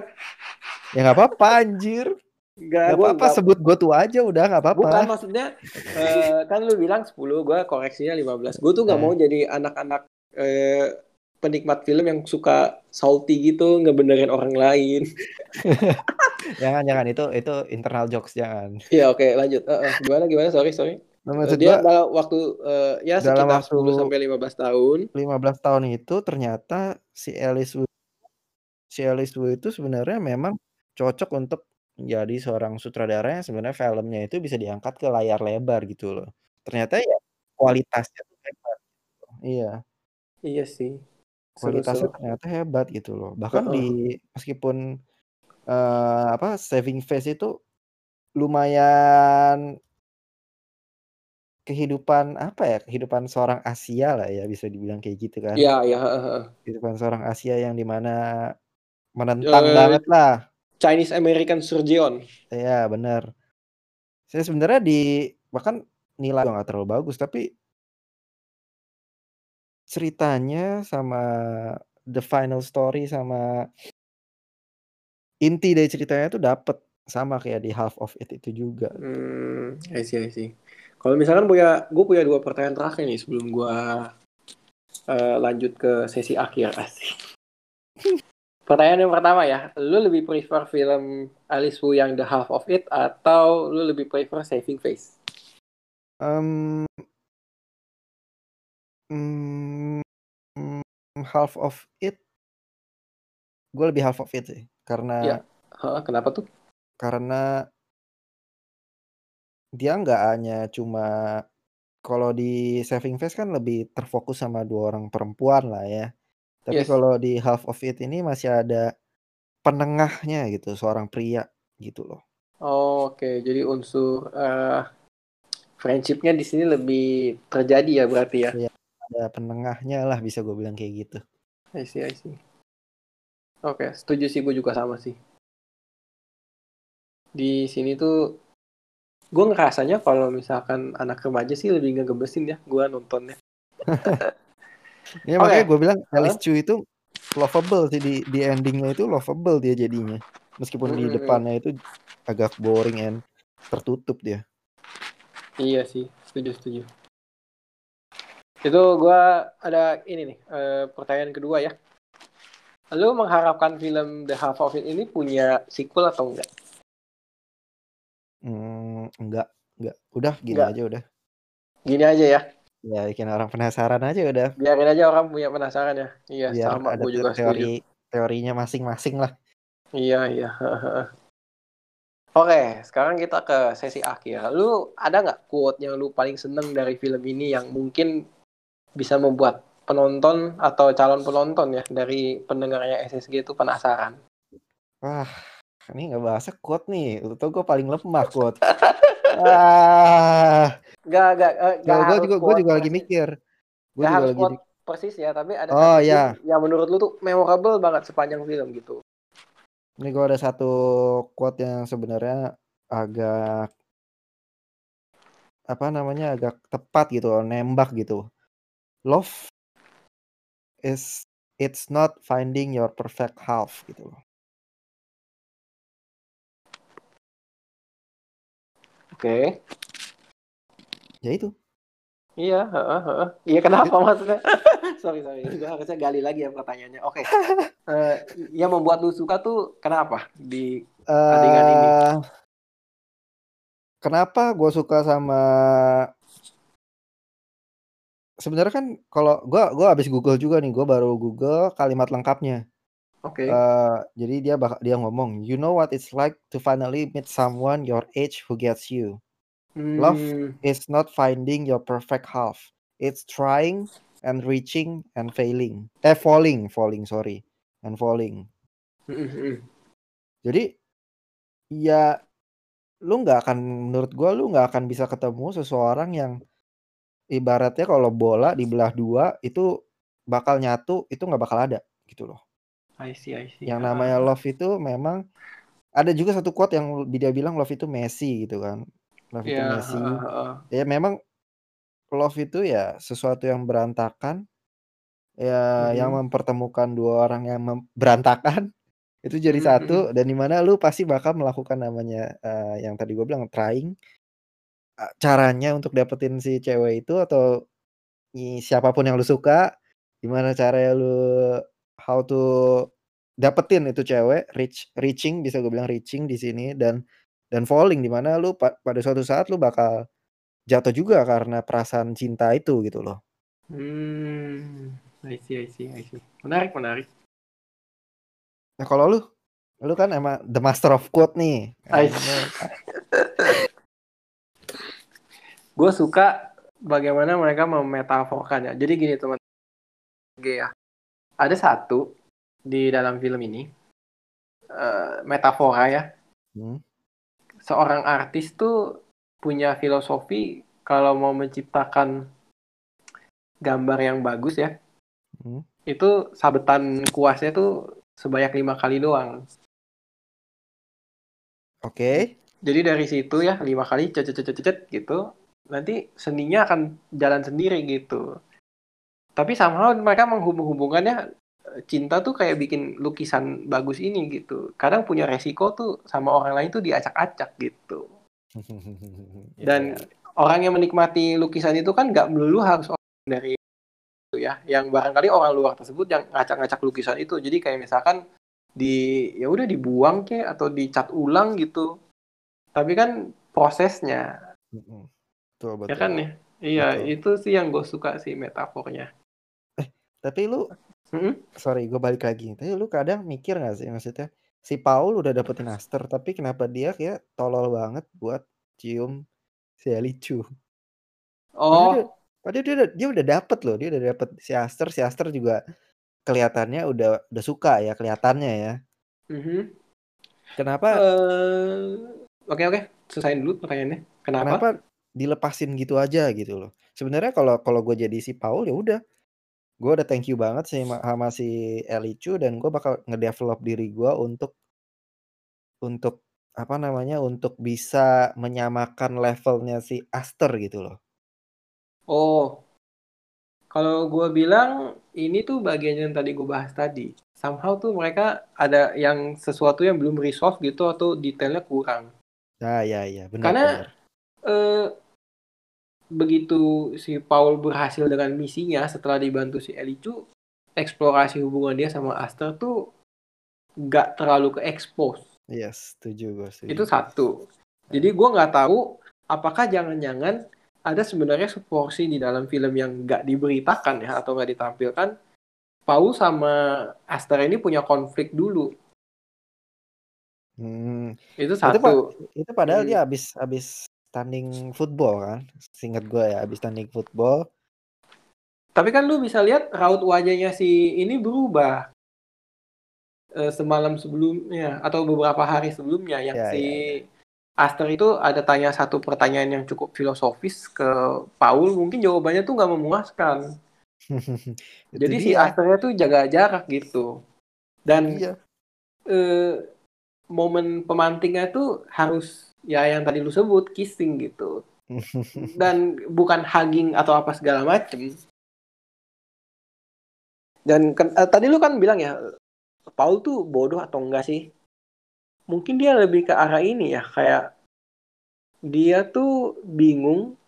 Ya nggak apa-apa anjir. Gue apa-apa sebut gue tua aja udah nggak Bukan apa-apa. maksudnya eh, kan lu bilang 10, gue koreksinya 15. Gue tuh nggak Eh. mau jadi anak-anak eh, penikmat film yang suka salty gitu ngebenerin orang lain. Jangan jangan itu itu internal jokes jangan. Iya oke lanjut. Eh, eh, gimana gimana sorry sorry. Nah, maksud dia gua dalam waktu eh, ya dalam sekitar waktu 10 sampai 15 tahun. 15 tahun itu ternyata si Alice Wu si Alice Wu itu sebenarnya memang cocok untuk menjadi seorang sutradara yang sebenarnya filmnya itu bisa diangkat ke layar lebar gitu loh. Ternyata ya kualitasnya tuh hebat gitu. Iya. Iya sih. Kualitasnya Seru-seru. ternyata hebat gitu loh. Bahkan Heeh. di meskipun, eee, apa, saving face itu lumayan kehidupan, apa ya, kehidupan seorang Asia lah ya, bisa dibilang kayak gitu kan. Iya iya, heeh heeh. Kehidupan seorang Asia yang di mana menentang Eee, banget lah. Chinese American Surgeon. Iya, bener. Saya sebenarnya di bahkan nilai juga nggak terlalu bagus, tapi ceritanya sama the final story sama inti dari ceritanya tuh dapet, sama kayak di Half of It itu juga. Mmm, I see I see. Kalau misalkan punya gue punya 2 pertanyaan terakhir nih sebelum gua, eee, lanjut ke sesi akhir, asik. Pertanyaan yang pertama ya, lu lebih prefer film Alice Wu yang The Half of It atau lu lebih prefer Saving Face? Mmm. Mmm, Half of It gue lebih Half of It sih, karena heeh, kenapa tuh? karena dia nggak hanya cuma kalau di Saving Face kan lebih terfokus sama 2 orang perempuan lah ya. Tapi Yes. kalau di Half of It ini masih ada penengahnya gitu, seorang pria gitu loh. Oke, jadi unsur, eee, friendship-nya di sini lebih terjadi ya berarti ya? Iya, ada penengahnya lah bisa gue bilang kayak gitu. I see I see. Oke, setuju sih, gue juga sama sih. Di sini tuh gue ngerasanya kalau misalkan anak remaja sih lebih ngegebesin ya, gue nontonnya. Ya makanya gue bilang. Alice Chu itu lovable sih di di ending-nya itu lovable dia jadinya. Meskipun di Mhm mhm. depannya itu agak boring and tertutup dia. Iya sih, setuju setuju. Itu gue ada ini nih, eee, pertanyaan kedua ya. Lu mengharapkan film The Half of It ini punya sequel atau enggak? Mmm, enggak enggak. Udah gini Enggak. aja udah. Gini aja ya? Ya bikin orang penasaran aja udah. Biarin aja orang punya penasaran ya? Iya, Biar sama, ada juga teori teorinya masing-masing lah. Iya iya. Oke, sekarang kita ke sesi akhir. Lu ada nggak quote yang lu paling seneng dari film ini yang mungkin bisa membuat penonton atau calon penonton ya dari pendengarnya SSG itu penasaran? Wah, ini ngebahasnya quote nih, lu tau gue paling lemah quote. Wah. Nggak nggak, eee, nggak Gue juga gue juga lagi mikir. Gue Nggak juga lagi quote persis ya, tapi ada Oh, iya. yang menurut lu tuh memorable banget sepanjang film gitu. Ini gue ada satu quote yang sebenarnya agak apa namanya, agak tepat gitu nembak gitu. Love is it's not finding your perfect half gitu loh. Oke. Ya itu. Iya, heeh heeh. Iya kenapa maksudnya? Sorry sorry, gue harusnya gali lagi ya pertanyaannya. Oke, eee, yang membuat lu suka tuh kenapa di adegan ini? Kenapa gue suka sama sebenarnya kan kalau gue gue habis Google juga nih, gue baru Google kalimat lengkapnya. Oke. Eee, jadi dia baka dia ngomong, "You know what it's like to finally meet someone your age who gets you. Love Mmm. is not finding your perfect half. It's trying and reaching and failing." Eh, falling falling, sorry, and falling. Jadi, ya lu nggak akan menurut gue lu nggak akan bisa ketemu seseorang yang ibaratnya kalau bola dibelah 2 itu bakal nyatu, itu nggak bakal ada, gitu loh. I see I see, Yang namanya love itu memang ada juga satu quote yang dia bilang love itu messy gitu kan. Love itu Iya, messy. heeh heeh. Ya memang love itu ya sesuatu yang berantakan, ya yang Mhm. mempertemukan 2 orang yang berantakan, itu jadi Mhm satu dan di mana lu pasti bakal melakukan namanya, eee, yang tadi gue bilang trying. Caranya untuk dapetin si cewek itu atau i siapa pun yang lu suka, gimana caranya lu how to dapetin itu cewek, reach reaching bisa gue bilang reaching di sini dan dan falling di mana lu pa pada suatu saat lu bakal jatuh juga karena perasaan cinta itu gitu loh. Mmm, I see I see I see. Menarik menarik. Nah kalau lu? Lu kan emang the master of quote nih. Ais. Kayaknya Gue suka bagaimana mereka memetaforkannya. Jadi gini teman ya. Ada satu di dalam film ini uh, metafora ya. Hmm. Seorang artis tuh punya filosofi kalau mau menciptakan gambar yang bagus ya. Hmm. Itu sabetan kuasnya tuh sebanyak lima kali doang. Oke. Okay. Jadi dari situ ya lima kali cet cet cet cet gitu. Nanti seninya akan jalan sendiri gitu. Tapi somehow mereka menghubung-hubungannya cinta tuh kayak bikin lukisan bagus ini gitu. Kadang punya resiko tuh sama orang lain tuh diacak-acak gitu. Dan yeah. orang yang menikmati lukisan itu kan nggak melulu harus orang dari itu ya. Yang barangkali orang luar tersebut yang ngacak-ngacak lukisan itu. Jadi kayak misalkan di ya udah dibuang ke atau dicat ulang gitu tapi kan prosesnya betul, betul. ya kan ya iya betul. itu sih yang gue suka sih metafornya eh tapi lu hmm? sorry gue balik lagi tapi lu kadang mikir gak sih maksudnya si Paul udah dapetin Aster tapi kenapa dia kayak tolol banget buat cium si Elicu oh padahal dia, dia, udah, dia udah dapet loh dia udah dapet si Aster si Aster juga kelihatannya udah udah suka ya kelihatannya ya mm-hmm. kenapa uh Oke oke, selesai dulu pertanyaannya. Kenapa? Kenapa dilepasin gitu aja gitu loh. Sebenarnya kalau kalau gue jadi si Paul ya udah. Gue udah thank you banget sih sama si Elicu dan gue bakal ngedevelop diri gue untuk untuk apa namanya untuk bisa menyamakan levelnya si Aster gitu loh. Oh, kalau gue bilang ini tuh bagian yang tadi gue bahas tadi. Somehow tuh mereka ada yang sesuatu yang belum resolve gitu atau detailnya kurang. Ah ya ya benar. Karena benar. Eh, begitu si Paul berhasil dengan misinya setelah dibantu si Elicu, eksplorasi hubungan dia sama Aster tuh nggak terlalu ke expose. Yes, setuju gue. Itu satu. Jadi gue nggak tahu apakah jangan-jangan ada sebenarnya seporsi di dalam film yang nggak diberitakan ya atau nggak ditampilkan. Paul sama Aster ini punya konflik dulu Hmm. Itu satu. Itu, itu padahal hmm. dia habis habis tanding football kan. Singkat gue ya, habis tanding football. Tapi kan lu bisa lihat raut wajahnya si ini berubah e, semalam sebelumnya atau beberapa hari sebelumnya yang ya, si ya, ya. Aster itu ada tanya satu pertanyaan yang cukup filosofis ke Paul, mungkin jawabannya tuh nggak memuaskan. Jadi si Asternya tuh jaga jarak gitu. Dan iya. eh, momen pemantingnya tuh harus ya yang tadi lu sebut kissing gitu. Dan bukan hugging atau apa segala macem. Dan uh, tadi lu kan bilang ya Paul tuh bodoh atau enggak sih? Mungkin dia lebih ke arah ini ya kayak dia tuh bingung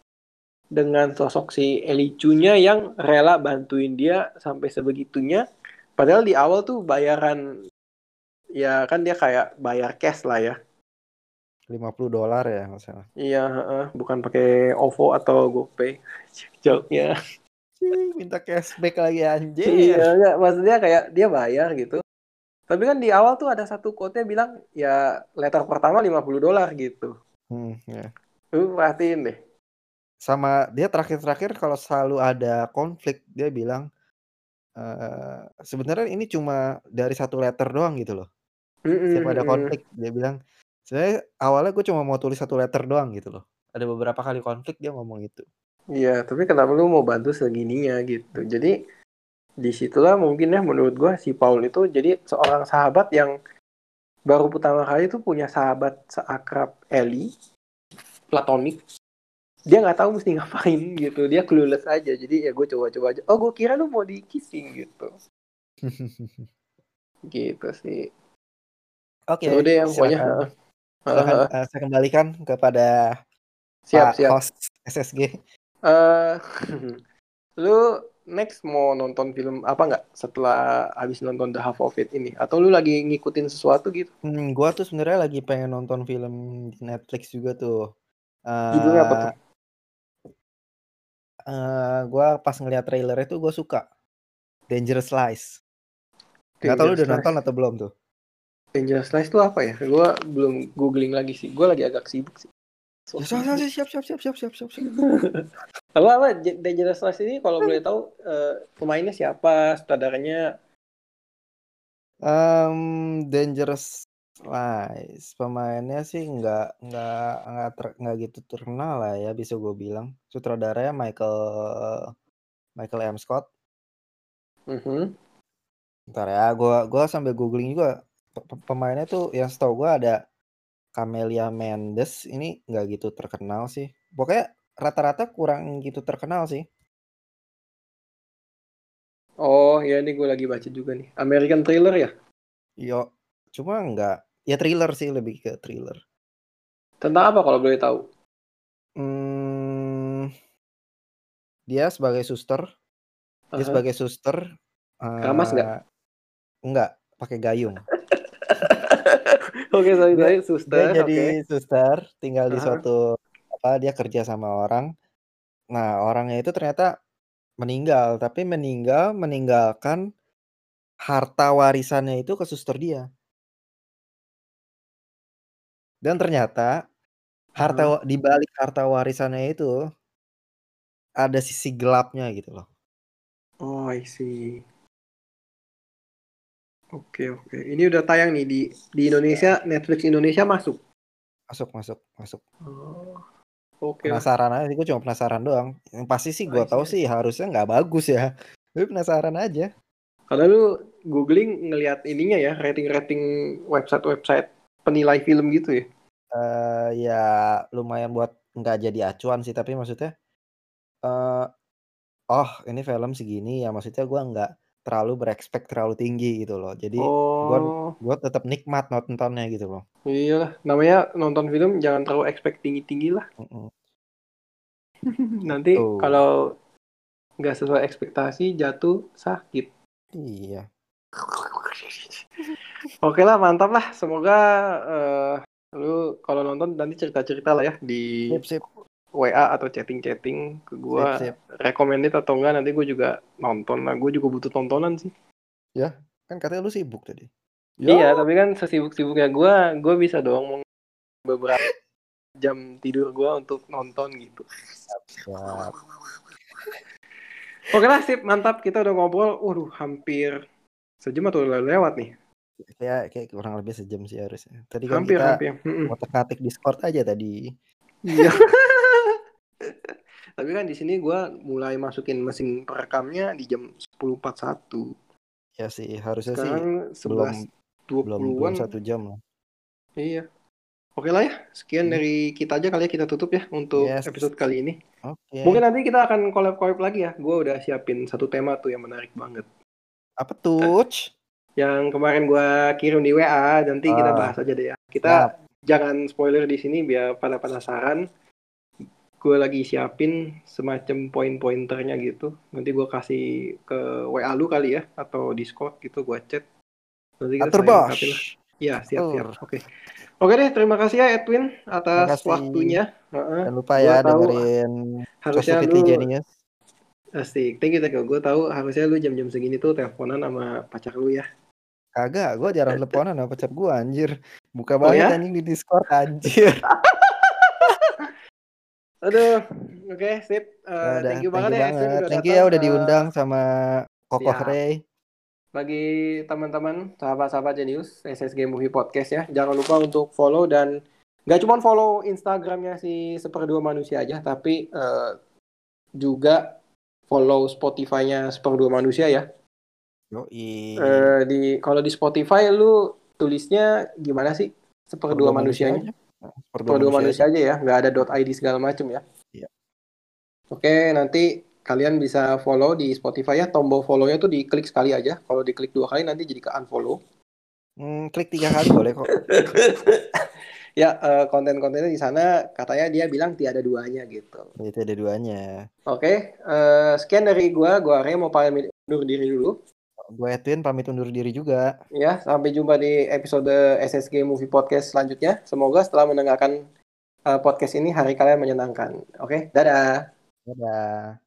dengan sosok si Elicunya yang rela bantuin dia sampai sebegitunya. Padahal di awal tuh bayaran ya kan dia kayak bayar cash lah ya 50 dolar ya masalah iya uh, bukan pakai OVO atau GoPay. Joknya. Minta cashback lagi anjir iya enggak. Maksudnya kayak dia bayar gitu. Tapi kan di awal tuh ada satu quote bilang ya letter pertama 50 dolar gitu. Hmm, ya. lu perhatiin deh. Sama dia terakhir-terakhir kalau selalu ada konflik dia bilang uh, sebenarnya ini cuma dari satu letter doang gitu loh. Setiap ada konflik dia bilang, "Sebenarnya awalnya gue cuma mau tulis satu letter doang," gitu loh. Ada beberapa kali konflik dia ngomong itu. Iya, tapi kenapa lu mau bantu segininya gitu. Jadi di situlah mungkin ya menurut gue si Paul itu jadi seorang sahabat yang baru pertama kali itu punya sahabat seakrab Ellie, platonik. Dia nggak tahu mesti ngapain gitu. Dia clueless aja. Jadi ya gue coba-coba aja. Oh, gue kira lu mau di kissing gitu. gitu sih. Oke. Okay, deh yang pokoknya. Silahkan, uh, saya kembalikan kepada siap, Pak siap. host SSG. Uh, lu next mau nonton film apa nggak setelah habis nonton The Half of It ini? Atau lu lagi ngikutin sesuatu gitu? Hmm, gua tuh sebenarnya lagi pengen nonton film di Netflix juga tuh. Uh, Judulnya apa tuh? Uh, gua pas ngeliat trailer itu gue suka Dangerous Lies. Gak tau lu udah nonton atau belum tuh? Angel Slice itu apa ya? Gue belum googling lagi sih. Gue lagi agak sibuk sih. So, siap, siap siap siap siap siap siap siap. apa apa Dangerous Slice ini kalau boleh tahu uh, pemainnya siapa, sutradaranya? Um, Dangerous Slice pemainnya sih nggak nggak nggak ter, nggak gitu terkenal lah ya bisa gue bilang. Sutradaranya Michael Michael M Scott. Mm -hmm. Ntar ya, gue gua sambil googling juga pemainnya tuh yang setahu gue ada Camelia Mendes ini nggak gitu terkenal sih pokoknya rata-rata kurang gitu terkenal sih Oh ya ini gue lagi baca juga nih American Thriller ya yo cuma nggak ya thriller sih lebih ke thriller tentang apa kalau boleh tahu Hmm, dia sebagai suster, dia Aha. sebagai suster. Keramas nggak? eh, Enggak, pakai gayung. Oke sorry Dia, sorry dia suster jadi oke suster, tinggal di Aha. suatu apa? Dia kerja sama orang. Nah, orangnya itu ternyata meninggal, tapi meninggal meninggalkan harta warisannya itu ke suster dia. Dan ternyata harta wa- di balik harta warisannya itu ada sisi gelapnya gitu loh. Oh I see Oke oke ini udah tayang nih di di Indonesia Netflix Indonesia masuk Masuk, masuk, masuk. Oh, Oke Penasaran aja sih, gue cuma penasaran doang. Yang pasti sih gue tahu sih harusnya nggak bagus ya. Tapi penasaran aja. Kalau lu googling ngelihat ininya ya rating-rating website-website penilai film gitu ya Eh ya lumayan buat nggak jadi acuan sih, tapi maksudnya eh oh ini film segini ya maksudnya gue nggak terlalu berekspek terlalu tinggi gitu loh. Jadi Oh gue tetap nikmat nontonnya gitu loh. iyalah namanya nonton film jangan terlalu expect tinggi-tinggi lah Mm-mm. nanti Tuh. kalau nggak sesuai ekspektasi jatuh sakit Iya. Oke lah, mantap lah. Semoga eh, lu kalau nonton nanti cerita-cerita lah ya di Sip sip WA atau chatting-chatting ke sip. recommended atau enggak nanti gue juga nonton lah. Gue juga butuh tontonan sih. Ya kan katanya lu sibuk tadi. Iya, tapi kan sesibuk-sibuknya gua, gue bisa dong meng- beberapa jam tidur gua untuk nonton gitu. Siap. Oke lah, sip, mantap. Kita udah ngobrol, waduh, hampir sejam atau lewat nih. Kayak kayak kurang lebih sejam sih harusnya. Tadi kan Hampir, kita hampir. Mm-mm. ngotak-ngatik Discord aja tadi. Iya. Tapi kan di sini gua mulai masukin mesin perekamnya di jam 10.41. Ya sih, harusnya sih Sekarang belum 11 belum belum 20-an. satu jam lah. Iya. Oke lah ya, sekian Hmm. dari kita aja kali ya kita tutup ya untuk Yes. episode kali ini. Oke. Mungkin nanti kita akan collab-collab lagi ya. Gue udah siapin satu tema tuh yang menarik banget. Apa tuh? Yang kemarin gua kirim di WA, nanti kita Ah. bahas aja deh ya. Kita Siap. jangan spoiler di sini biar pada penasaran. Gue lagi siapin semacam poin-pointernya gitu. Nanti gue kasih ke WA lu kali ya atau Discord gitu gue chat. Nanti kita lah. Iya, siap-siap. Oke. Oke deh, terima kasih ya Edwin atas waktunya. Heeh. Jangan lupa Gua ya tahu dengerin harusnya lu Genius. asik. Thank you, thank you. Gue tahu harusnya lu jam-jam segini tuh teleponan sama pacar lu ya. Kagak, gue jarang teleponan sama pacar gue anjir. Buka Oh banget ya? anjing di Discord anjir. Aduh, oke, sip. Eh, Ya udah, thank you banget ya banget. udah Thank you ya udah Eh, diundang sama Kokoh siap. Ray. bagi teman-teman, sahabat-sahabat Genius, SSG Movie Podcast ya, jangan lupa untuk follow dan nggak cuma follow Instagramnya si Seperdua Manusia aja, tapi eh, juga follow Spotify-nya Seperdua Manusia ya. Yoi. Eh, di kalau di Spotify lu tulisnya gimana sih? Seperdua Seperdua manusia manusianya. Seperdua manusia manusia aja ya, nggak ada .id segala macem ya. Iya. Oke, nanti kalian bisa follow di Spotify ya. Tombol follow-nya tuh diklik sekali aja. Kalau diklik dua kali nanti jadi ke unfollow. Hmm, klik tiga kali boleh kok. ya, eh, konten-kontennya di sana katanya dia bilang tiada duanya gitu. Itu ada duanya. Oke, eh, sekian dari gua. Gua mau pamit undur diri dulu. Gue Edwin pamit undur diri juga. Ya, sampai jumpa di episode SSG Movie Podcast selanjutnya. Semoga setelah mendengarkan eh, podcast ini hari kalian menyenangkan. Oke, dadah. Dadah.